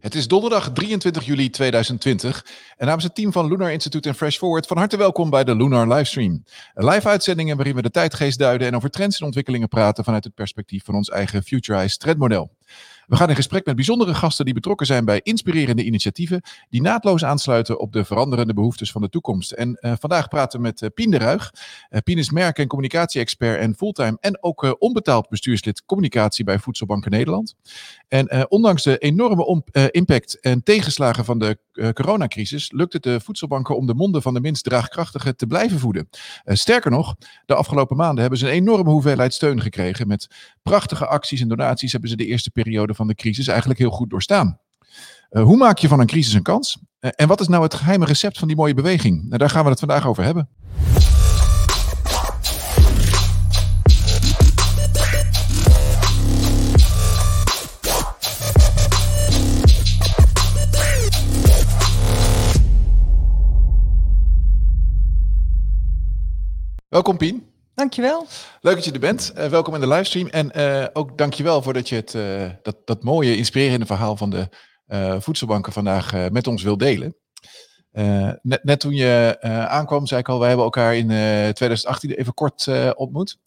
Het is donderdag 23 juli 2020 en namens het team van Lunar Institute en Fresh Forward van harte welkom bij de Lunar Livestream. Een live uitzending waarin we de tijdgeest duiden en over trends en ontwikkelingen praten vanuit het perspectief van ons eigen Futurized trendmodel. We gaan in gesprek met bijzondere gasten die betrokken zijn bij inspirerende initiatieven die naadloos aansluiten op de veranderende behoeftes van de toekomst. En uh, vandaag praten we met uh, Pien de Ruig. Uh, Pien is merk- en communicatie-expert en fulltime en ook onbetaald bestuurslid communicatie bij Voedselbanken Nederland. En ondanks de enorme impact en tegenslagen van de coronacrisis lukt het de voedselbanken om de monden van de minst draagkrachtigen te blijven voeden. sterker nog, de afgelopen maanden hebben ze een enorme hoeveelheid steun gekregen. Met prachtige acties en donaties hebben ze de eerste periode de crisis eigenlijk heel goed doorstaan. Uh, hoe maak je van een crisis een kans? Uh, en wat is nou het geheime recept van die mooie beweging? Nou, daar gaan we het vandaag over hebben. Welkom Pien. Dankjewel. Leuk dat je er bent. Uh, welkom in de livestream. En uh, ook dankjewel voor dat je het, uh, dat, dat mooie, inspirerende verhaal van de voedselbanken vandaag met ons wil delen. net, net toen je aankwam, zei ik al, wij hebben elkaar in 2018 even kort ontmoet.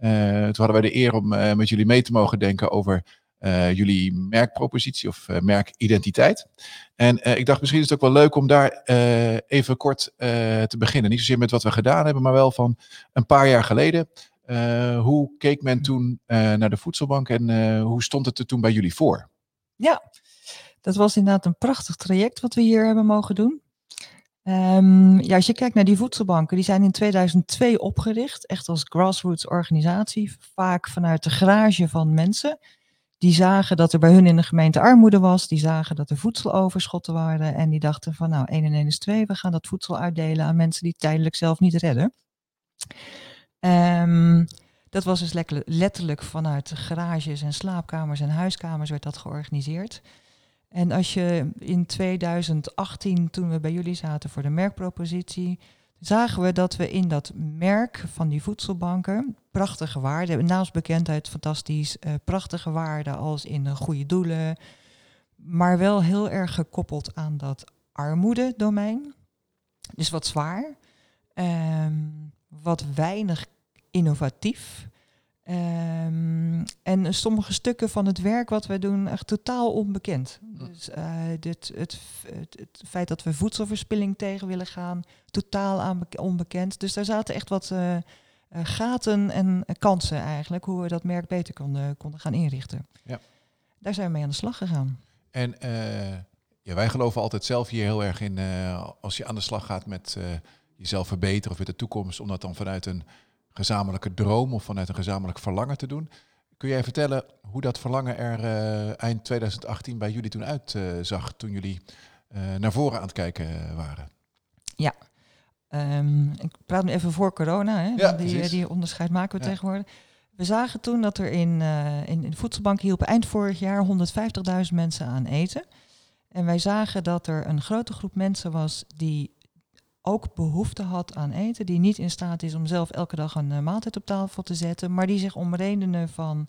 toen hadden wij de eer om met jullie mee te mogen denken over uh, jullie merkpropositie of uh, merkidentiteit. En uh, ik dacht, misschien is het ook wel leuk om daar even kort te beginnen. Niet zozeer met wat we gedaan hebben, maar wel van een paar jaar geleden. hoe keek men toen naar de voedselbank en hoe stond het er toen bij jullie voor? Ja, dat was inderdaad een prachtig traject wat we hier hebben mogen doen. Um, ja, als je kijkt naar die voedselbanken, die zijn in 2002 opgericht, echt als grassroots organisatie, vaak vanuit de garage van mensen die zagen dat er bij hun in de gemeente armoede was. Die zagen dat er voedseloverschotten waren. En die dachten van nou, 1 en 1 is 2. We gaan dat voedsel uitdelen aan mensen die tijdelijk zelf niet redden. Um, dat was dus letterlijk vanuit garages en slaapkamers en huiskamers werd dat georganiseerd. En als je in 2018, toen we bij jullie zaten voor de merkpropositie, zagen we dat we in dat merk van die voedselbanken prachtige waarden, naast bekendheid fantastisch, uh, prachtige waarden als in goede doelen, maar wel heel erg gekoppeld aan dat armoede-domein. Dus wat zwaar, um, wat weinig innovatief. Um, en sommige stukken van het werk wat wij doen echt totaal onbekend. Hm. Dus uh, dit, het, het, het, feit dat we voedselverspilling tegen willen gaan, totaal onbekend. Dus daar zaten echt wat uh, gaten en kansen eigenlijk, hoe we dat merk beter konden, konden gaan inrichten. Ja. Daar zijn we mee aan de slag gegaan. En ja, wij geloven altijd zelf hier heel erg in, als je aan de slag gaat met jezelf verbeteren of met de toekomst, om dat dan vanuit een gezamenlijke droom of vanuit een gezamenlijk verlangen te doen. Kun jij vertellen hoe dat verlangen er uh, eind 2018 bij jullie toen uitzag, toen jullie uh, naar voren aan het kijken waren? Ja, um, ik praat nu even voor corona, hè? Ja, die, die onderscheid maken we ja. tegenwoordig. We zagen toen dat er in, in, in de voedselbank hielpen eind vorig jaar 150.000 mensen aan eten. En wij zagen dat er een grote groep mensen was die ook behoefte had aan eten, die niet in staat is om zelf elke dag een uh, maaltijd op tafel te zetten, maar die zich om redenen van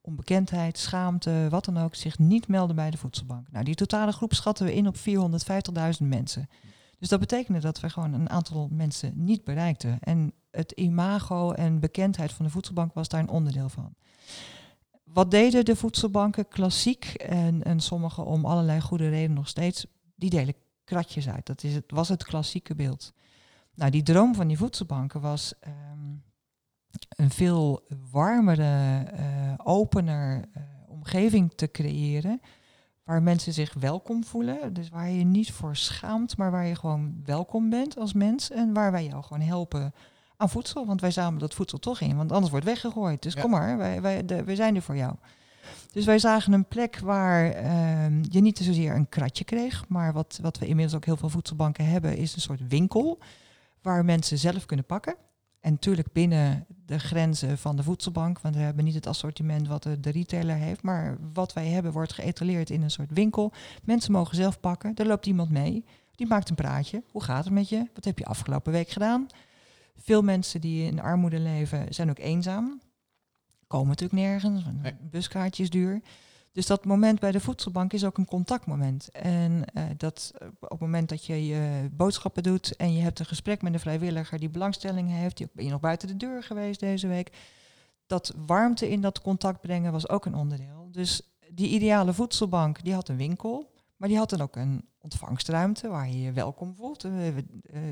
onbekendheid, schaamte, wat dan ook, zich niet melden bij de voedselbank. Nou, die totale groep schatten we in op 450.000 mensen. Dus dat betekende dat we gewoon een aantal mensen niet bereikten. En het imago en bekendheid van de voedselbank was daar een onderdeel van. Wat deden de voedselbanken klassiek en, en om allerlei goede redenen nog steeds? Die delen kratjes uit. Dat is het, was het klassieke beeld. Nou, die droom van die voedselbanken was um, een veel warmere, uh, opener uh, omgeving te creëren. Waar mensen zich welkom voelen. Dus waar je niet voor schaamt, maar waar je gewoon welkom bent als mens. En waar wij jou gewoon helpen aan voedsel. Want wij zamelen dat voedsel toch in, want anders wordt weggegooid. Dus ja. kom maar, wij, wij, de, wij zijn er voor jou. Dus wij zagen een plek waar uh, je niet zozeer een kratje kreeg, maar wat, wat we inmiddels ook heel veel voedselbanken hebben, is een soort winkel waar mensen zelf kunnen pakken. En natuurlijk binnen de grenzen van de voedselbank, want we hebben niet het assortiment wat de, de retailer heeft, maar wat wij hebben wordt geëtaleerd in een soort winkel. Mensen mogen zelf pakken, er loopt iemand mee, die maakt een praatje. Hoe gaat het met je? Wat heb je afgelopen week gedaan? Veel mensen die in armoede leven zijn ook eenzaam komen natuurlijk nergens. Een buskaartje is duur. Dus dat moment bij de voedselbank is ook een contactmoment. En uh, dat op het moment dat je je boodschappen doet en je hebt een gesprek met een vrijwilliger die belangstelling heeft, die ben je nog buiten de deur geweest deze week. Dat warmte in dat contact brengen was ook een onderdeel. Dus die ideale voedselbank, die had een winkel, maar die had dan ook een ontvangstruimte waar je je welkom voelt. Uh,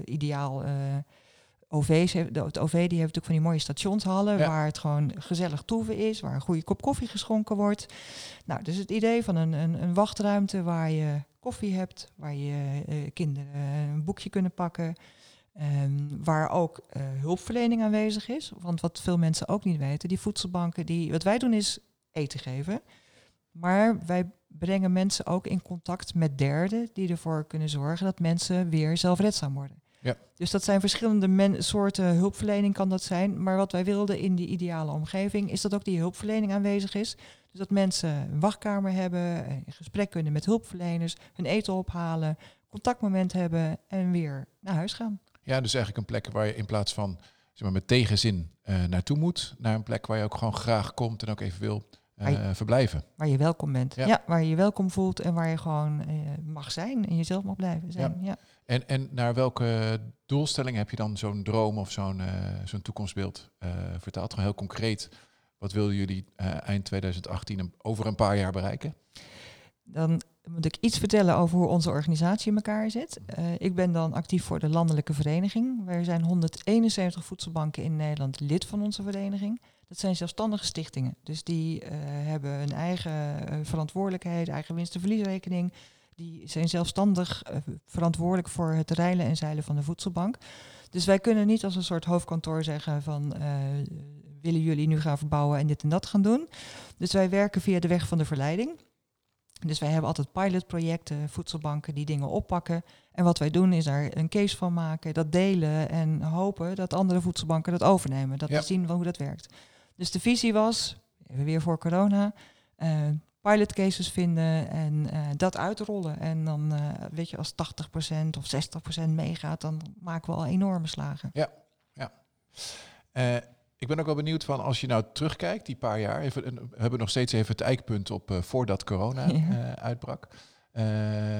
ideaal OV's, het OV die heeft natuurlijk van die mooie stationshallen waar het gewoon gezellig toeven is, waar een goede kop koffie geschonken wordt. Nou, dus het idee van een, een, een wachtruimte waar je koffie hebt, waar je uh, kinderen een boekje kunnen pakken, um, waar ook uh, hulpverlening aanwezig is. Want wat veel mensen ook niet weten, die voedselbanken, die, wat wij doen is eten geven. Maar wij brengen mensen ook in contact met derden die ervoor kunnen zorgen dat mensen weer zelfredzaam worden. Ja. Dus dat zijn verschillende soorten hulpverlening kan dat zijn. Maar wat wij wilden in die ideale omgeving is dat ook die hulpverlening aanwezig is. Dus dat mensen een wachtkamer hebben, een gesprek kunnen met hulpverleners, hun eten ophalen, contactmoment hebben en weer naar huis gaan. Ja, dus eigenlijk een plek waar je in plaats van zeg maar, met tegenzin uh, naartoe moet, naar een plek waar je ook gewoon graag komt en ook even wil uh, verblijven. Waar je welkom bent. Ja. waar je je welkom voelt en waar je gewoon uh, mag zijn en jezelf mag blijven zijn. Ja. ja. En, en naar welke doelstelling heb je dan zo'n droom of zo'n zo'n toekomstbeeld vertaald? Gewoon heel concreet. Wat wilden jullie eind 2018 over een paar jaar bereiken? Dan moet ik iets vertellen over hoe onze organisatie in elkaar zit. ik ben dan actief voor de landelijke vereniging. Er zijn 171 voedselbanken in Nederland lid van onze vereniging. Dat zijn zelfstandige stichtingen. Dus die hebben een eigen verantwoordelijkheid, eigen winst- en verliesrekening. Die zijn zelfstandig uh, verantwoordelijk voor het reilen en zeilen van de voedselbank. Dus wij kunnen niet als een soort hoofdkantoor zeggen van willen jullie nu gaan verbouwen en dit en dat gaan doen. Dus wij werken via de weg van de verleiding. Dus wij hebben altijd pilotprojecten, voedselbanken die dingen oppakken. En wat wij doen is daar een case van maken, dat delen en hopen dat andere voedselbanken dat overnemen. Dat we zien hoe dat werkt. Dus de visie was, even weer voor corona, uh, pilot cases vinden en uh, dat uitrollen. En dan uh, weet je, als 80% of 60% meegaat, dan maken we al enorme slagen. Ja, ja. ik ben ook wel benieuwd van als je nou terugkijkt, die paar jaar, even, we hebben nog steeds even het eikpunt op voordat corona uitbrak.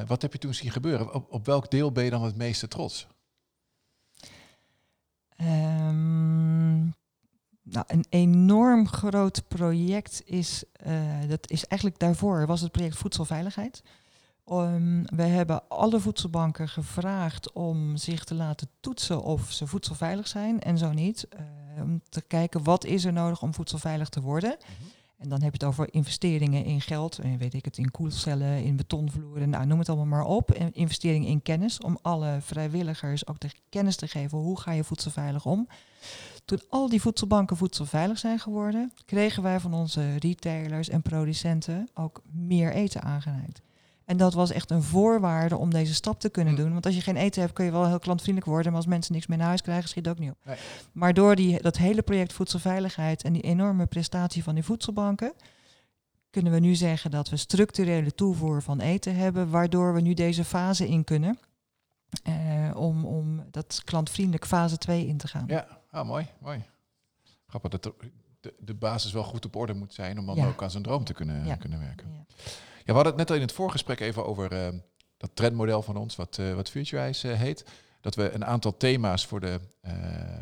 wat heb je toen zien gebeuren? Op, op welk deel ben je dan het meeste trots? Um, nou, een enorm groot project is, uh, dat is eigenlijk daarvoor, was het project Voedselveiligheid. Um, we hebben alle voedselbanken gevraagd om zich te laten toetsen of ze voedselveilig zijn en zo niet. Uh, om te kijken wat is er nodig om voedselveilig te worden. Mhm. En dan heb je het over investeringen in geld, en weet ik het, in koelcellen, in betonvloeren, nou, noem het allemaal maar op. En investeringen in kennis, om alle vrijwilligers ook de kennis te geven, hoe ga je voedselveilig om. Toen al die voedselbanken voedselveilig zijn geworden, kregen wij van onze retailers en producenten ook meer eten aangereikt. En dat was echt een voorwaarde om deze stap te kunnen hm. doen. Want als je geen eten hebt, kun je wel heel klantvriendelijk worden. Maar als mensen niks meer naar huis krijgen, schiet het ook niet op. Nee. Maar door die, dat hele project voedselveiligheid en die enorme prestatie van die voedselbanken, kunnen we nu zeggen dat we structurele toevoer van eten hebben, waardoor we nu deze fase in kunnen. Uh, om, om dat klantvriendelijk fase 2 in te gaan. Ja, ah, mooi, mooi. Grappig dat de, de basis wel goed op orde moet zijn om dan ook aan zijn droom te kunnen, kunnen werken. Ja. Ja, we hadden het net al in het voorgesprek even over uh, dat trendmodel van ons, wat, uh, wat FutureEyes uh, heet. Dat we een aantal thema's voor de,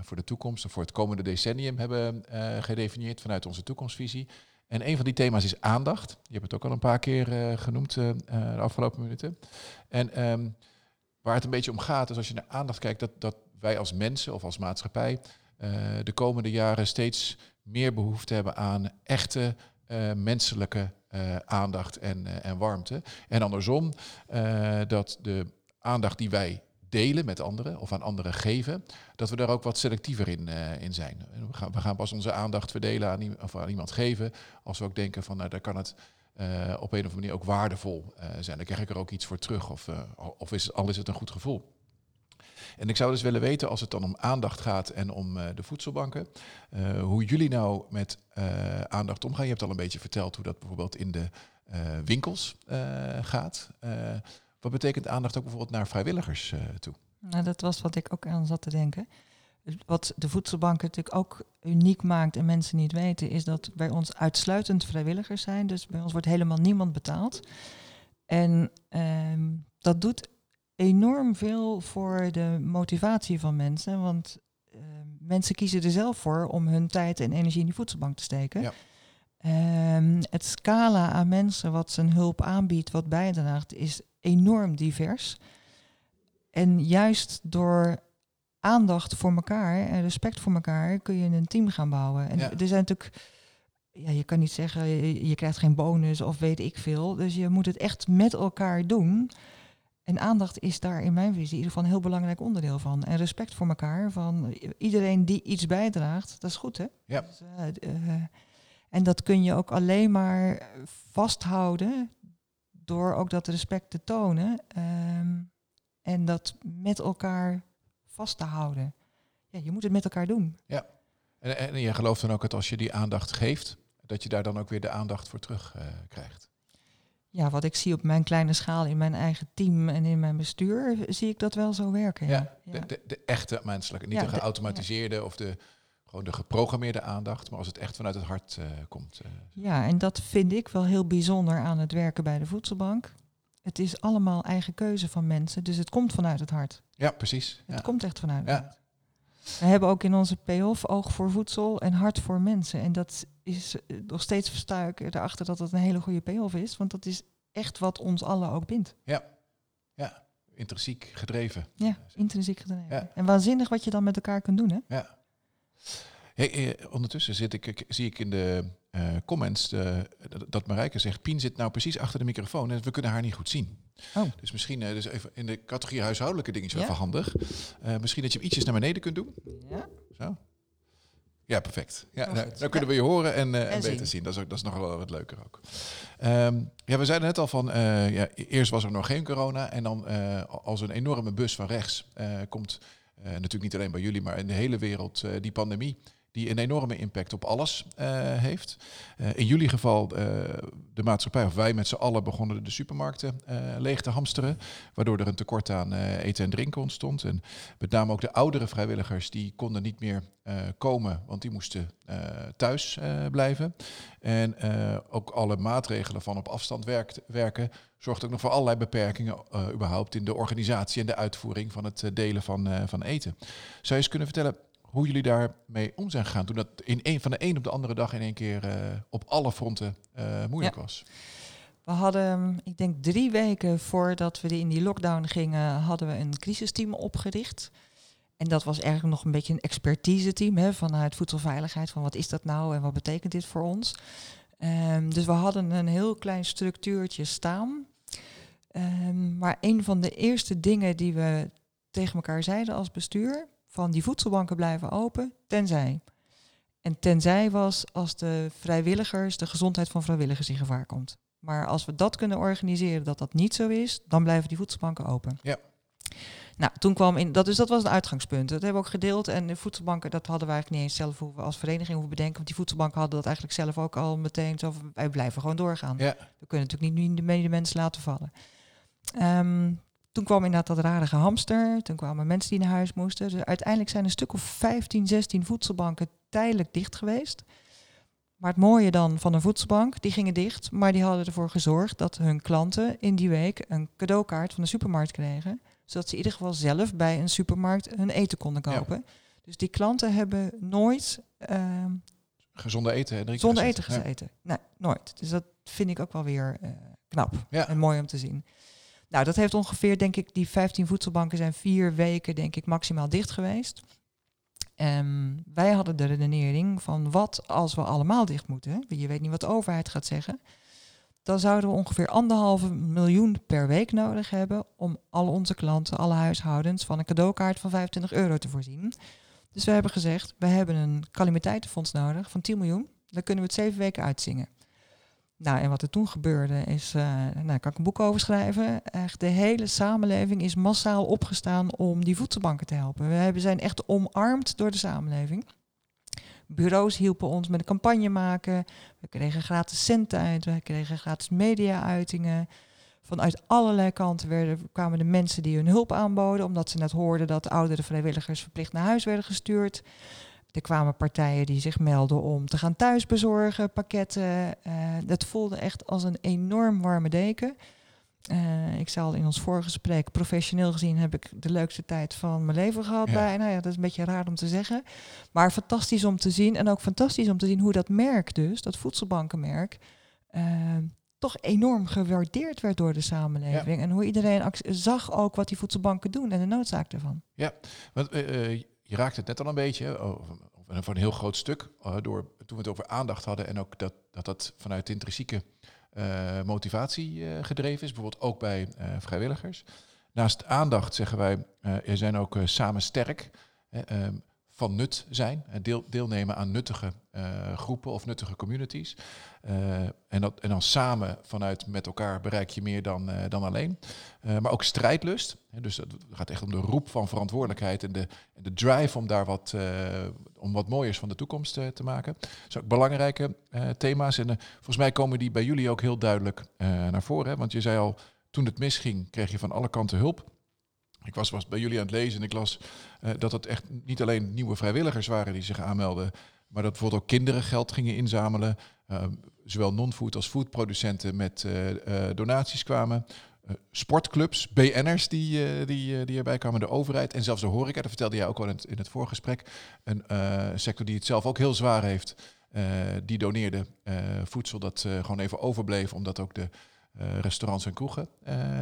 voor de toekomst, voor het komende decennium hebben gedefinieerd vanuit onze toekomstvisie. En een van die thema's is aandacht. Je hebt het ook al een paar keer genoemd de afgelopen minuten. En um, waar het een beetje om gaat, is als je naar aandacht kijkt, dat, dat wij als mensen of als maatschappij de komende jaren steeds meer behoefte hebben aan echte menselijke uh, aandacht en, en warmte. En andersom, dat de aandacht die wij delen met anderen of aan anderen geven, dat we daar ook wat selectiever in, in zijn. We gaan, we gaan pas onze aandacht verdelen aan, of aan iemand geven als we ook denken van nou, daar kan het op een of andere manier ook waardevol zijn. Dan krijg ik er ook iets voor terug of, of is, al is het een goed gevoel. En ik zou dus willen weten, als het dan om aandacht gaat en om uh, de voedselbanken, uh, hoe jullie nou met uh, aandacht omgaan. Je hebt al een beetje verteld hoe dat bijvoorbeeld in de winkels gaat. wat betekent aandacht ook bijvoorbeeld naar vrijwilligers toe? Nou, dat was wat ik ook aan zat te denken. Wat de voedselbanken natuurlijk ook uniek maakt en mensen niet weten, is dat bij ons uitsluitend vrijwilligers zijn. Dus bij ons wordt helemaal niemand betaald. En ehm, dat doet enorm veel voor de motivatie van mensen. Want ehm, mensen kiezen er zelf voor om hun tijd en energie in die voedselbank te steken. Ja. Ehm, het scala aan mensen wat zijn hulp aanbiedt, wat bijdraagt, is enorm divers. En juist door aandacht voor elkaar en respect voor elkaar kun je een team gaan bouwen. En er zijn natuurlijk, ja, je kan niet zeggen je, krijgt geen bonus of weet ik veel. Dus je moet het echt met elkaar doen. En aandacht is daar in mijn visie in ieder geval een heel belangrijk onderdeel van. En respect voor elkaar, van iedereen die iets bijdraagt, dat is goed hè? Ja. Dus, uh, en dat kun je ook alleen maar vasthouden door ook dat respect te tonen. Ehm, en dat met elkaar vast te houden. Ja, je moet het met elkaar doen. Ja, en, en je gelooft dan ook dat als je die aandacht geeft, dat je daar dan ook weer de aandacht voor terug uh, krijgt. Ja, wat ik zie op mijn kleine schaal in mijn eigen team en in mijn bestuur, zie ik dat wel zo werken. Ja, De, de, de, echte menselijke, niet de geautomatiseerde of de, gewoon de geprogrammeerde aandacht, maar als het echt vanuit het hart uh, komt. Uh. Ja, en dat vind ik wel heel bijzonder aan het werken bij de voedselbank. Het is allemaal eigen keuze van mensen, dus het komt vanuit het hart. Ja, precies. Het komt echt vanuit het hart. We hebben ook in onze payoff oog voor voedsel en hart voor mensen. En dat is eh, nog steeds verstuiken erachter dat het een hele goede payoff is. Want dat is echt wat ons allen ook bindt. Ja, ja. intrinsiek gedreven. Ja, intrinsiek gedreven. Ja. En waanzinnig wat je dan met elkaar kunt doen, hè? Ja. Hey, eh, ondertussen zit ik, zie ik in de uh, comments uh, dat Marijke zegt... Pien zit nou precies achter de microfoon en we kunnen haar niet goed zien. Oh. Dus misschien dus even in de categorie huishoudelijke dingetjes ja? even handig. misschien dat je hem ietsjes naar beneden kunt doen. Ja. Zo. Ja, perfect. Ja, nou, dan kunnen we je horen en, en, en beter zien. Dat is, ook, dat is nog wel wat leuker ook. Um, ja, we zeiden net al van, ja, eerst was er nog geen corona. En dan als een enorme bus van rechts komt, natuurlijk niet alleen bij jullie, maar in de hele wereld, die pandemie die een enorme impact op alles uh, heeft. Uh, in jullie geval, uh, de maatschappij, of wij met z'n allen begonnen de supermarkten leeg te hamsteren, waardoor er een tekort aan eten en drinken ontstond. En met name ook de oudere vrijwilligers, die konden niet meer komen, want die moesten thuis blijven. En ook alle maatregelen van op afstand werken, zorgt ook nog voor allerlei beperkingen überhaupt in de organisatie en de uitvoering van het delen van, van eten. Zou je eens kunnen vertellen, hoe jullie daarmee om zijn gegaan toen dat in een, van de een op de andere dag in één keer uh, op alle fronten uh, moeilijk was. We hadden, ik denk drie weken voordat we in die lockdown gingen, hadden we een crisisteam opgericht. En dat was eigenlijk nog een beetje een expertise team hè, vanuit voedselveiligheid. Van wat is dat nou en wat betekent dit voor ons? Um, dus we hadden een heel klein structuurtje staan. Um, maar een van de eerste dingen die we tegen elkaar zeiden als bestuur, van die voedselbanken blijven open, tenzij. En tenzij was als de vrijwilligers, de gezondheid van vrijwilligers in gevaar komt. Maar als we dat kunnen organiseren dat dat niet zo is, dan blijven die voedselbanken open. Ja. Nou, toen kwam in, dat, dus dat was een uitgangspunt. Dat hebben we ook gedeeld. En de voedselbanken, dat hadden wij eigenlijk niet eens zelf hoeven, als vereniging hoeven bedenken. Want die voedselbanken hadden dat eigenlijk zelf ook al meteen. Zo wij blijven gewoon doorgaan. Ja. We kunnen natuurlijk niet nu de mensen laten vallen. Um, toen kwam inderdaad dat rare hamster. Toen kwamen mensen die naar huis moesten. Dus uiteindelijk zijn een stuk of 15, 16 voedselbanken tijdelijk dicht geweest. Maar het mooie dan van een voedselbank, die gingen dicht, maar die hadden ervoor gezorgd dat hun klanten in die week een cadeaukaart van de supermarkt kregen. Zodat ze in ieder geval zelf bij een supermarkt hun eten konden kopen. Dus die klanten hebben nooit... Uh, gezonde eten Zonder eten gezeten. Nee, nooit. Dus dat vind ik ook wel weer uh, knap en mooi om te zien. Nou, dat heeft ongeveer, denk ik, die 15 voedselbanken zijn vier weken, denk ik, maximaal dicht geweest. Um, wij hadden de redenering van wat als we allemaal dicht moeten. Je weet niet wat de overheid gaat zeggen. Dan zouden we ongeveer anderhalve miljoen per week nodig hebben om al onze klanten, alle huishoudens, van een cadeaukaart van 25 euro te voorzien. Dus we hebben gezegd, we hebben een calamiteitenfonds nodig van 10 miljoen. Daar kunnen we het zeven weken uitzingen. Nou, en wat er toen gebeurde is, uh, nou, daar kan ik een boek over schrijven. Echt, de hele samenleving is massaal opgestaan om die voedselbanken te helpen. We zijn echt omarmd door de samenleving. Bureaus hielpen ons met een campagne maken. We kregen gratis centen uit, we kregen gratis media-uitingen. Vanuit allerlei kanten werden, kwamen de mensen die hun hulp aanboden, omdat ze net hoorden dat oudere vrijwilligers verplicht naar huis werden gestuurd. Er kwamen partijen die zich melden om te gaan thuisbezorgen, pakketten. Uh, dat voelde echt als een enorm warme deken. Uh, ik zal in ons vorige gesprek, professioneel gezien, heb ik de leukste tijd van mijn leven gehad. Ja. Bij, nou ja, dat is een beetje raar om te zeggen. Maar fantastisch om te zien. En ook fantastisch om te zien hoe dat merk dus, dat voedselbankenmerk, uh, toch enorm gewaardeerd werd door de samenleving. En hoe iedereen zag ook wat die voedselbanken doen en de noodzaak daarvan. Ja, want uh, je raakt het net al een beetje, over, voor een heel groot stuk, door, toen we het over aandacht hadden en ook dat dat, dat vanuit intrinsieke uh, motivatie gedreven is, bijvoorbeeld ook bij vrijwilligers. Naast aandacht zeggen wij, er zijn ook samen sterk, ehm, van nut zijn, deel, deelnemen aan nuttige groepen of nuttige communities. en, dat, en dan samen vanuit met elkaar bereik je meer dan, dan alleen. maar ook strijdlust, dus het gaat echt om de roep van verantwoordelijkheid en de, de drive om daar wat, om wat mooiers van de toekomst te maken. Dat zijn ook belangrijke thema's. En volgens mij komen die bij jullie ook heel duidelijk naar voren. Hè? Want je zei al, toen het misging, kreeg je van alle kanten hulp. Ik was, was bij jullie aan het lezen en ik las dat het echt niet alleen nieuwe vrijwilligers waren die zich aanmelden, maar dat bijvoorbeeld ook kinderen geld gingen inzamelen. zowel non-food als foodproducenten met donaties kwamen. Sportclubs, BN'ers die, die, die erbij kwamen, de overheid en zelfs de horeca. Dat vertelde jij ook al in het, in het voorgesprek. Een sector die het zelf ook heel zwaar heeft. die doneerde voedsel dat gewoon even overbleef, omdat ook de restaurants en kroegen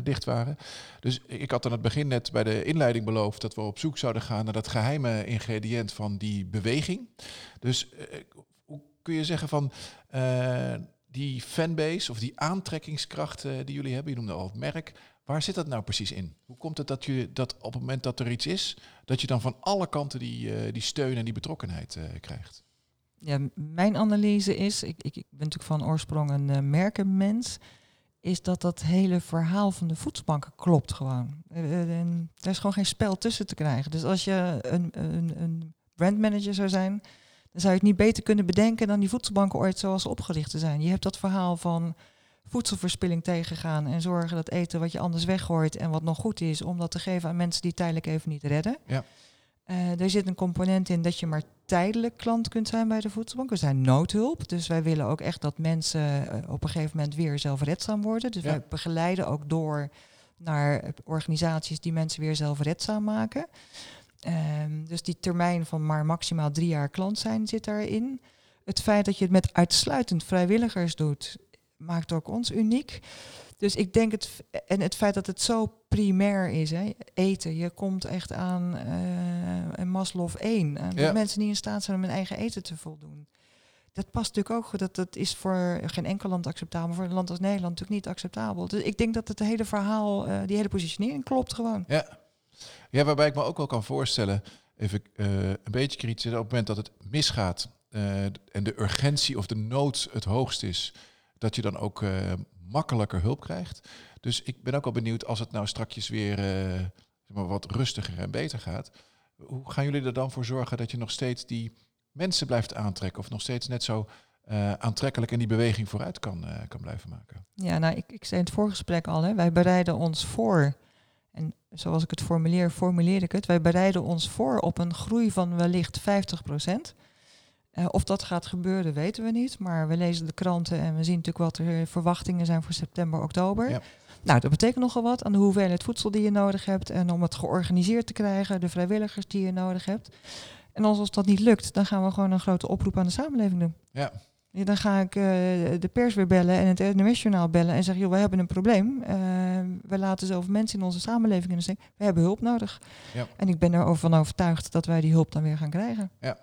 dicht waren. Dus ik had aan het begin net bij de inleiding beloofd dat we op zoek zouden gaan naar dat geheime ingrediënt van die beweging. Dus hoe kun je zeggen van die fanbase of die aantrekkingskracht uh, die jullie hebben, je noemde al het merk, waar zit dat nou precies in? Hoe komt het dat je dat op het moment dat er iets is, dat je dan van alle kanten die, uh, die steun en die betrokkenheid uh, krijgt? Ja, mijn analyse is, ik, ik, ik ben natuurlijk van oorsprong een merkenmens, is dat dat hele verhaal van de voedselbanken klopt gewoon. er is gewoon geen spel tussen te krijgen. Dus als je een, een, een brandmanager zou zijn, dan zou je het niet beter kunnen bedenken dan die voedselbanken ooit zoals opgericht te zijn. Je hebt dat verhaal van voedselverspilling tegengaan en zorgen dat eten wat je anders weggooit en wat nog goed is, om dat te geven aan mensen die tijdelijk even niet redden. Ja. Uh, er zit een component in dat je maar tijdelijk klant kunt zijn bij de voedselbank. We zijn noodhulp, dus wij willen ook echt dat mensen uh, op een gegeven moment weer zelfredzaam worden. Dus ja. wij begeleiden ook door naar organisaties die mensen weer zelfredzaam maken. Um, dus die termijn van maar maximaal drie jaar klant zijn zit daarin. Het feit dat je het met uitsluitend vrijwilligers doet, maakt ook ons uniek. Dus ik denk het, en het feit dat het zo primair is, hè, eten. Je komt echt aan uh, Maslow 1. Uh, ja. Mensen die in staat zijn om hun eigen eten te voldoen. Dat past natuurlijk ook, dat, dat is voor geen enkel land acceptabel, voor een land als Nederland natuurlijk niet acceptabel. Dus ik denk dat het hele verhaal, uh, die hele positionering klopt gewoon. Ja, ja, waarbij ik me ook wel kan voorstellen, even uh, een beetje kritisch, op het moment dat het misgaat en de urgentie of de nood het hoogst is, dat je dan ook makkelijker hulp krijgt. Dus ik ben ook al benieuwd als het nou strakjes weer maar wat rustiger en beter gaat. Hoe gaan jullie er dan voor zorgen dat je nog steeds die mensen blijft aantrekken of nog steeds net zo aantrekkelijk en die beweging vooruit kan, kan blijven maken? Ja, nou, ik, ik zei in het voorgesprek al, hè, wij bereiden ons voor en zoals ik het formuleer, formuleer ik het. Wij bereiden ons voor op een groei van wellicht 50 procent. Uh, of dat gaat gebeuren, weten we niet. Maar we lezen de kranten en we zien natuurlijk wat er verwachtingen zijn voor september, oktober. Ja. Nou, dat betekent nogal wat aan de hoeveelheid voedsel die je nodig hebt. En om het georganiseerd te krijgen, de vrijwilligers die je nodig hebt. En als dat niet lukt, dan gaan we gewoon een grote oproep aan de samenleving doen. Ja. Ja, dan ga ik uh, de pers weer bellen en het NOS-journaal bellen en zeggen, joh, we hebben een probleem. Uh, we laten zoveel mensen in onze samenleving in de steek. We hebben hulp nodig. Ja. En ik ben ervan overtuigd dat wij die hulp dan weer gaan krijgen. Ja.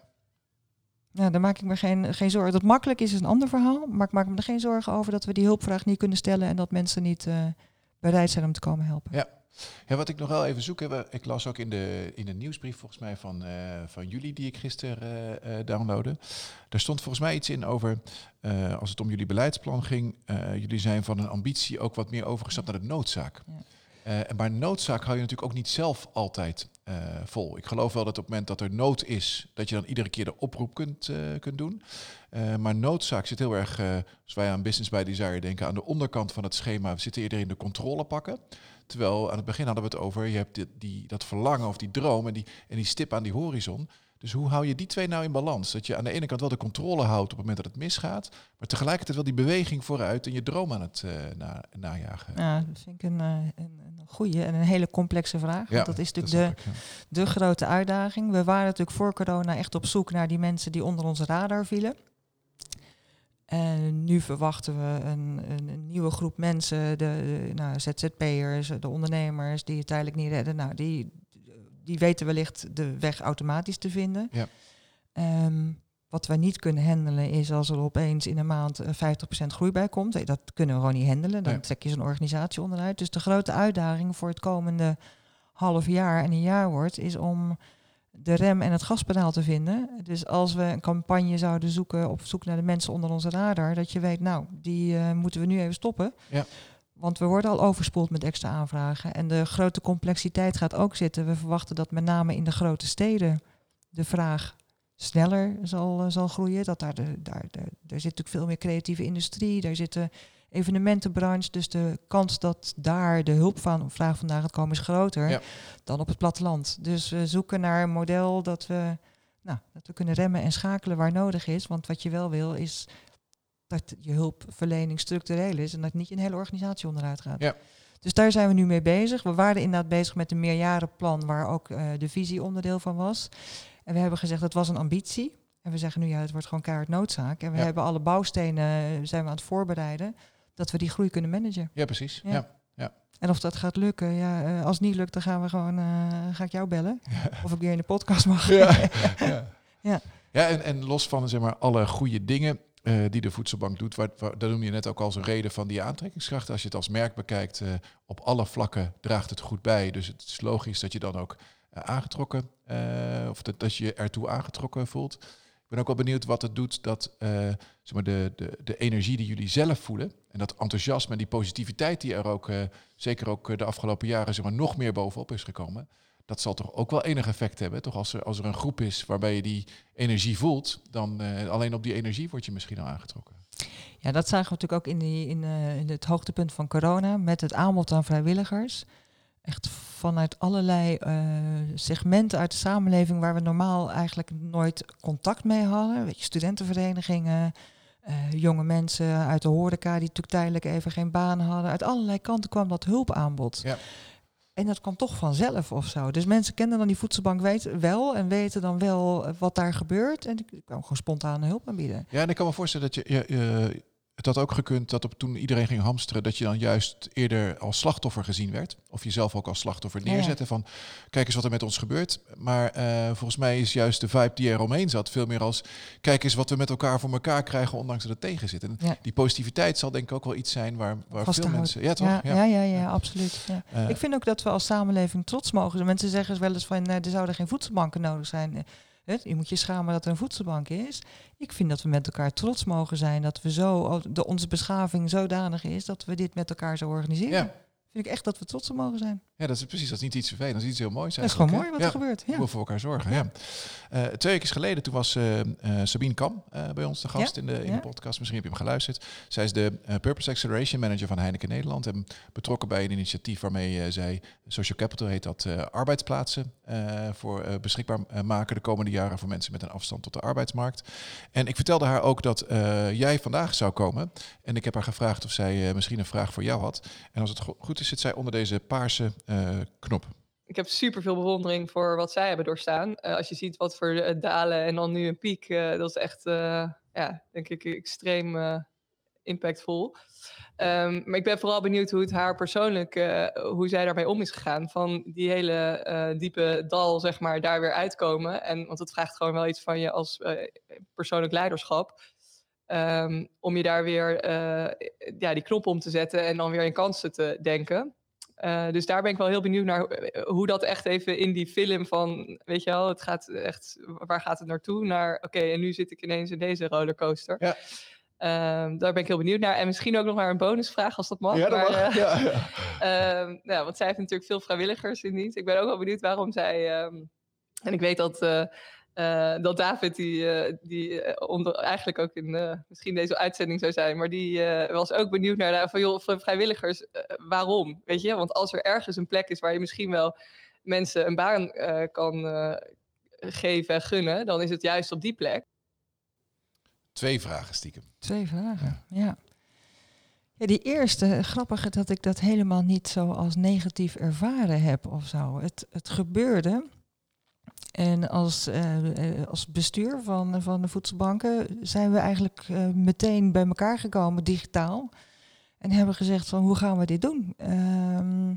Nou, daar maak ik me geen, geen zorgen. Dat makkelijk is, is een ander verhaal. Maar ik maak me er geen zorgen over dat we die hulpvraag niet kunnen stellen en dat mensen niet uh, bereid zijn om te komen helpen. Ja. Ja, wat ik nog wel even zoek, heb, ik las ook in de, in de nieuwsbrief volgens mij van, uh, van jullie die ik gisteren uh, downloadde. Daar stond volgens mij iets in over, als het om jullie beleidsplan ging, jullie zijn van een ambitie ook wat meer overgestapt naar de noodzaak. Ja. Uh, maar noodzaak hou je natuurlijk ook niet zelf altijd uh, vol. Ik geloof wel dat op het moment dat er nood is, dat je dan iedere keer de oproep kunt, uh, kunt doen. maar noodzaak zit heel erg, als wij aan Business by Desire denken, aan de onderkant van het schema. We zitten eerder in de controle pakken. Terwijl aan het begin hadden we het over, je hebt die, dat verlangen of die droom en die, en die stip aan die horizon. Dus hoe hou je die twee nou in balans? Dat je aan de ene kant wel de controle houdt op het moment dat het misgaat, maar tegelijkertijd wel die beweging vooruit en je droom aan het uh, na, najagen. Ja, dat vind ik een, uh, een, een goede en een hele complexe vraag. Want dat is natuurlijk de, de grote uitdaging. We waren natuurlijk voor corona echt op zoek naar die mensen die onder onze radar vielen. En nu verwachten we een, een, een nieuwe groep mensen, de, de nou, ZZP'ers, de ondernemers die het tijdelijk niet redden. Nou, die, die weten wellicht de weg automatisch te vinden. Ja. Um, wat wij niet kunnen handelen is als er opeens in een maand 50% eh, groei bij komt. Dat kunnen we gewoon niet handelen. Dan trek je zo'n organisatie onderuit. Dus de grote uitdaging voor het komende half jaar en een jaar wordt, is om de rem en het gaspedaal te vinden. Dus als we een campagne zouden zoeken op zoek naar de mensen onder onze radar, dat je weet, nou, die uh, moeten we nu even stoppen. Ja. Want we worden al overspoeld met extra aanvragen. En de grote complexiteit gaat ook zitten. We verwachten dat met name in de grote steden de vraag sneller zal, uh, zal groeien. Dat daar, de, daar, de, er zit natuurlijk veel meer creatieve industrie. Daar zitten evenementenbranche. Dus de kans dat daar de hulp van vraag vandaan gaat komen is groter dan op het platteland. Dus we zoeken naar een model dat we, nou, dat we kunnen remmen en schakelen waar nodig is. Want wat je wel wil is dat je hulpverlening structureel is en dat niet een hele organisatie onderuit gaat. Ja. Dus daar zijn we nu mee bezig. We waren inderdaad bezig met een meerjarenplan waar ook uh, de visie onderdeel van was. En we hebben gezegd dat was een ambitie. En we zeggen nu ja, het wordt gewoon keihard noodzaak. En we hebben alle bouwstenen eh, zijn we aan het voorbereiden dat we die groei kunnen managen. Ja, precies. Ja. ja. En of dat gaat lukken, ja, uh, als het niet lukt, dan gaan we gewoon, ga ik jou bellen. Of ik weer in de podcast mag. Ja, ja. ja. ja en, en los van zeg maar, alle goede dingen, uh, die de voedselbank doet. Waar, dat noem je net ook als een reden van die aantrekkingskracht. Als je het als merk bekijkt, uh, op alle vlakken draagt het goed bij. Dus het is logisch dat je dan ook uh, aangetrokken, of dat, dat je je ertoe aangetrokken voelt. Ik ben ook wel benieuwd wat het doet dat zeg maar de, de, de energie die jullie zelf voelen en dat enthousiasme en die positiviteit die er ook, zeker ook de afgelopen jaren, zeg maar, nog meer bovenop is gekomen dat zal toch ook wel enig effect hebben. Toch als er, als er een groep is waarbij je die energie voelt, dan uh, alleen op die energie word je misschien al aangetrokken. Ja, dat zagen we natuurlijk ook in, die, in, uh, in het hoogtepunt van corona met het aanbod aan vrijwilligers. Echt vanuit allerlei uh, segmenten uit de samenleving waar we normaal eigenlijk nooit contact mee hadden. Weet je, studentenverenigingen, jonge mensen uit de horeca die natuurlijk tijdelijk even geen baan hadden. Uit allerlei kanten kwam dat hulpaanbod. Ja. En dat kwam toch vanzelf of zo. Dus mensen kennen dan die voedselbank wel en weten dan wel wat daar gebeurt. En ik kwam gewoon spontane hulp aanbieden. Ja, en ik kan me voorstellen dat je, je het had ook gekund dat op, toen iedereen ging hamsteren, dat je dan juist eerder als slachtoffer gezien werd. Of jezelf ook als slachtoffer neerzetten van, kijk eens wat er met ons gebeurt. Maar uh, volgens mij is juist de vibe die er omheen zat veel meer als, kijk eens wat we met elkaar voor elkaar krijgen, ondanks dat het tegen zit. En ja. die positiviteit zal denk ik ook wel iets zijn waar, waar veel mensen... Ja, toch? Ja, ja, ja, ja absoluut. Uh, ik vind ook dat we als samenleving trots mogen. Mensen zeggen wel eens van, uh, er zouden geen voedselbanken nodig zijn je moet je schamen dat er een voedselbank is. Ik vind dat we met elkaar trots mogen zijn dat we zo, de, onze beschaving zodanig is dat we dit met elkaar zo organiseren. Vind ik echt dat we trots op mogen zijn. Ja, dat is precies. Dat is niet iets vervelends, dat is iets heel moois. Dat is gewoon mooi wat er gebeurt. Ja. We voor elkaar zorgen. Ja. Uh, twee weken geleden, toen was uh, uh, Sabine Kam bij ons de gast in, de, in de podcast. Misschien heb je hem geluisterd. Zij is de Purpose Acceleration Manager van Heineken Nederland. En betrokken bij een initiatief waarmee zij, Social Capital heet dat, arbeidsplaatsen voor beschikbaar maken de komende jaren voor mensen met een afstand tot de arbeidsmarkt. En ik vertelde haar ook dat jij vandaag zou komen. En ik heb haar gevraagd of zij misschien een vraag voor jou had. En als het goed is, zit zij onder deze paarse uh, knop. Ik heb super veel bewondering voor wat zij hebben doorstaan. Uh, als je ziet wat voor uh, dalen en dan nu een piek, dat is echt, ja, denk ik, extreem impactvol. Um, maar ik ben vooral benieuwd hoe het haar persoonlijk, hoe zij daarmee om is gegaan. Van die hele diepe dal, zeg maar, daar weer uitkomen. En, want het vraagt gewoon wel iets van je als persoonlijk leiderschap. Um, om je daar weer uh, ja, die knop om te zetten en dan weer in kansen te denken. Uh, dus daar ben ik wel heel benieuwd naar eh, hoe dat echt even in die film van, weet je wel, het gaat echt, waar gaat het naartoe? Naar, oké, okay, en nu zit ik ineens in deze rollercoaster. Ja. Ehm, daar ben ik heel benieuwd naar. En misschien ook nog maar een bonusvraag als dat mag. Ja, dat mag. ja, ja. Ehm, nou, want zij heeft natuurlijk veel vrijwilligers in dienst. Ik ben ook wel benieuwd waarom zij. Ehm, en ik weet dat. Uh, dat David, die, die onder, eigenlijk ook in misschien deze uitzending zou zijn, maar die was ook benieuwd naar van, joh, van vrijwilligers, waarom? Weet je, want als er ergens een plek is waar je misschien wel mensen een baan kan geven en gunnen, dan is het juist op die plek. Twee vragen stiekem. Twee vragen, ja. ja. die eerste, grappig dat ik dat helemaal niet zo als negatief ervaren heb of zo. Het, het gebeurde. En als, uh, als bestuur van, van de voedselbanken zijn we eigenlijk uh, meteen bij elkaar gekomen, digitaal. En hebben gezegd van hoe gaan we dit doen? Uh,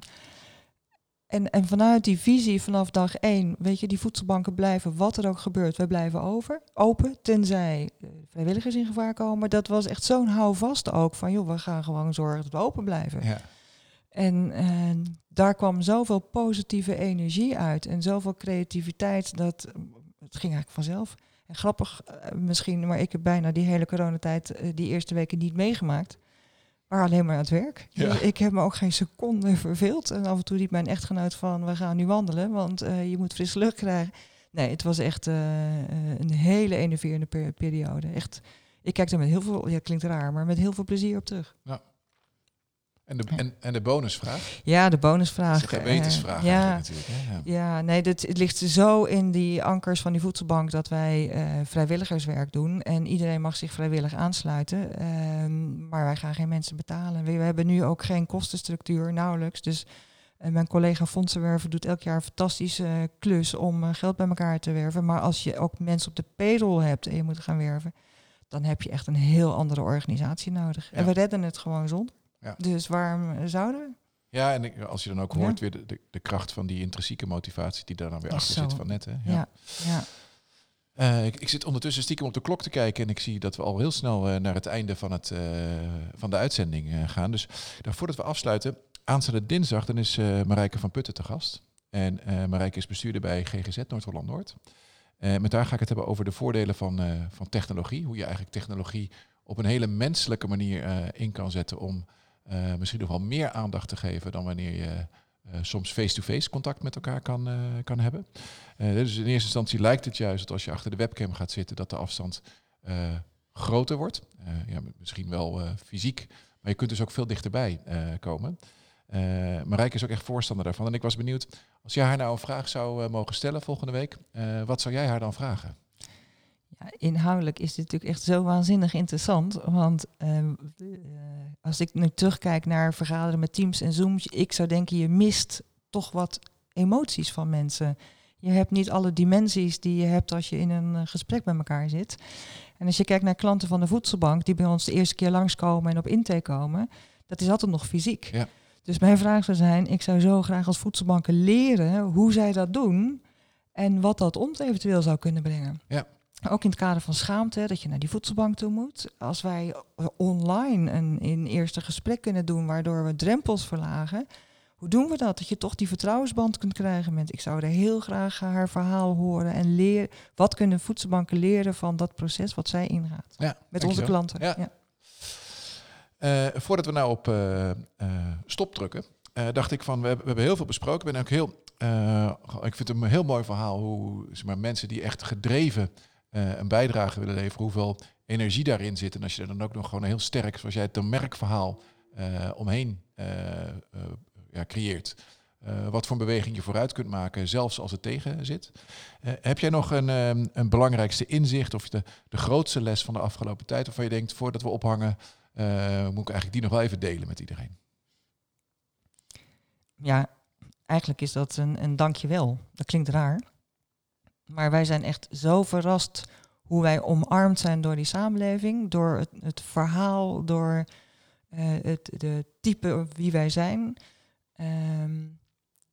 en, en vanuit die visie vanaf dag één, weet je, die voedselbanken blijven, wat er ook gebeurt, wij blijven over, open, tenzij eh, vrijwilligers in gevaar komen. Dat was echt zo'n houvast ook van, joh, we gaan gewoon zorgen dat we open blijven. Ja. En, en daar kwam zoveel positieve energie uit en zoveel creativiteit, dat het ging eigenlijk vanzelf. En grappig eh, misschien, maar ik heb bijna die hele coronatijd, uh, die eerste weken niet meegemaakt maar alleen maar aan het werk. Ik heb me ook geen seconde verveeld. En af en toe riep mijn echtgenoot van, we gaan nu wandelen, want je moet frisse lucht krijgen. Nee, het was echt een hele enerverende periode. Echt, ik kijk er met heel veel, ja, klinkt raar, maar met heel veel plezier op terug. Ja. En de, en, en de bonusvraag? Ja, de bonusvraag. De gewetensvraag ja, natuurlijk. Hè? Ja. ja, nee, dit, het ligt zo in die ankers van die voedselbank dat wij uh, vrijwilligerswerk doen. En iedereen mag zich vrijwillig aansluiten. Uh, maar wij gaan geen mensen betalen. We, we, hebben nu ook geen kostenstructuur, nauwelijks. Dus uh, mijn collega Fondsenwerven doet elk jaar een fantastische klus om eh, geld bij elkaar te werven. Maar als je ook mensen op de payroll hebt en je moet gaan werven, dan heb je echt een heel andere organisatie nodig. En we redden het gewoon zonder. Ja. Dus waarom zouden we? Ja, en als je dan ook hoort weer de, de, kracht van die intrinsieke motivatie die daar dan weer achter zit van net. Hè? Ja. ja. Uh, ik, ik, zit ondertussen stiekem op de klok te kijken en ik zie dat we al heel snel uh, naar het einde van, het, uh, van de uitzending gaan. Dus voordat we afsluiten, aanstaande dinsdag, dan is Marijke van Putten te gast. En Marijke is bestuurder bij GGZ Noord-Holland-Noord. met haar ga ik het hebben over de voordelen van, van technologie. Hoe je eigenlijk technologie op een hele menselijke manier in kan zetten om uh, misschien nog wel meer aandacht te geven dan wanneer je uh, soms face-to-face contact met elkaar kan, uh, kan hebben. dus in eerste instantie lijkt het juist dat als je achter de webcam gaat zitten, dat de afstand groter wordt. ja, misschien wel fysiek, maar je kunt dus ook veel dichterbij komen. Marijke is ook echt voorstander daarvan. En ik was benieuwd, als jij haar nou een vraag zou mogen stellen volgende week, wat zou jij haar dan vragen? Inhoudelijk is dit natuurlijk echt zo waanzinnig interessant. Want ehm, eh, als ik nu terugkijk naar vergaderen met Teams en Zooms, ik zou denken, je mist toch wat emoties van mensen. Je hebt niet alle dimensies die je hebt als je in een eh, gesprek met elkaar zit. En als je kijkt naar klanten van de voedselbank die bij ons de eerste keer langskomen en op intake komen, dat is altijd nog fysiek. Ja. Dus mijn vraag zou zijn, ik zou zo graag als voedselbanken leren hoe zij dat doen en wat dat ons eventueel zou kunnen brengen. Ja. Ook in het kader van schaamte, dat je naar die voedselbank toe moet. Als wij online een in eerste gesprek kunnen doen, waardoor we drempels verlagen. Hoe doen we dat? Dat je toch die vertrouwensband kunt krijgen met. Ik zou er heel graag haar verhaal horen en leren. Wat kunnen voedselbanken leren van dat proces wat zij ingaat? Ja, met onze klanten. Ja. ja. Uh, voordat we nou op uh, uh, stop drukken, dacht ik van we hebben, we hebben heel veel besproken. Ik ben ook heel. ik vind het een heel mooi verhaal hoe zeg maar, mensen die echt gedreven uh, een bijdrage willen leveren, hoeveel energie daarin zit. En als je er dan ook nog gewoon heel sterk, zoals jij het merkverhaal uh, omheen uh, ja, creëert. wat voor beweging je vooruit kunt maken, zelfs als het tegen zit. heb jij nog een, een belangrijkste inzicht of de, de grootste les van de afgelopen tijd, waarvan je denkt, voordat we ophangen, moet ik eigenlijk die nog wel even delen met iedereen? Ja, eigenlijk is dat een, een dankjewel. Dat klinkt raar. Maar wij zijn echt zo verrast hoe wij omarmd zijn door die samenleving, door het, het verhaal, door uh, het de type wie wij zijn. Um,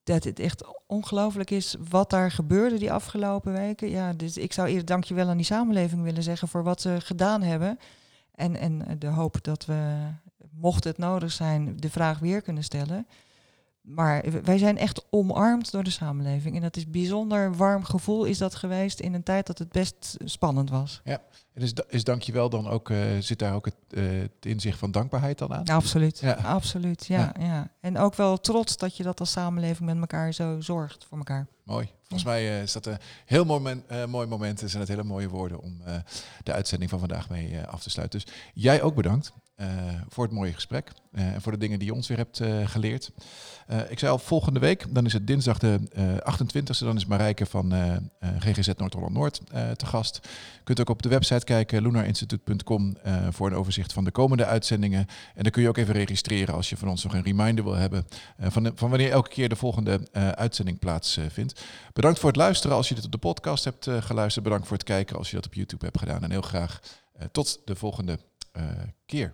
dat het echt ongelooflijk is wat daar gebeurde die afgelopen weken. Ja, dus ik zou eerder dankjewel aan die samenleving willen zeggen voor wat ze gedaan hebben. En, en de hoop dat we, mocht het nodig zijn, de vraag weer kunnen stellen. Maar wij zijn echt omarmd door de samenleving. En dat is bijzonder warm gevoel is dat geweest in een tijd dat het best spannend was. Ja, en is, is dankjewel dan ook, uh, zit daar ook het, uh, het, inzicht van dankbaarheid dan aan? Absoluut, ja. absoluut, ja, ja, ja. En ook wel trots dat je dat als samenleving met elkaar zo zorgt voor elkaar. Mooi. Volgens mij uh, is dat een heel mooi, mooi moment en zijn het hele mooie woorden om de uitzending van vandaag mee af te sluiten. Dus jij ook bedankt. Uh, voor het mooie gesprek uh, en voor de dingen die je ons weer hebt uh, geleerd. ik zei al, volgende week, dan is het dinsdag de 28e, dan is Marijke van GGZ Noord-Holland-Noord te gast. Je kunt ook op de website kijken, lunarinstituut.com, voor een overzicht van de komende uitzendingen. En dan kun je ook even registreren als je van ons nog een reminder wil hebben van, van wanneer elke keer de volgende uitzending plaatsvindt. Bedankt voor het luisteren als je dit op de podcast hebt geluisterd. Bedankt voor het kijken als je dat op YouTube hebt gedaan. En heel graag tot de volgende keer.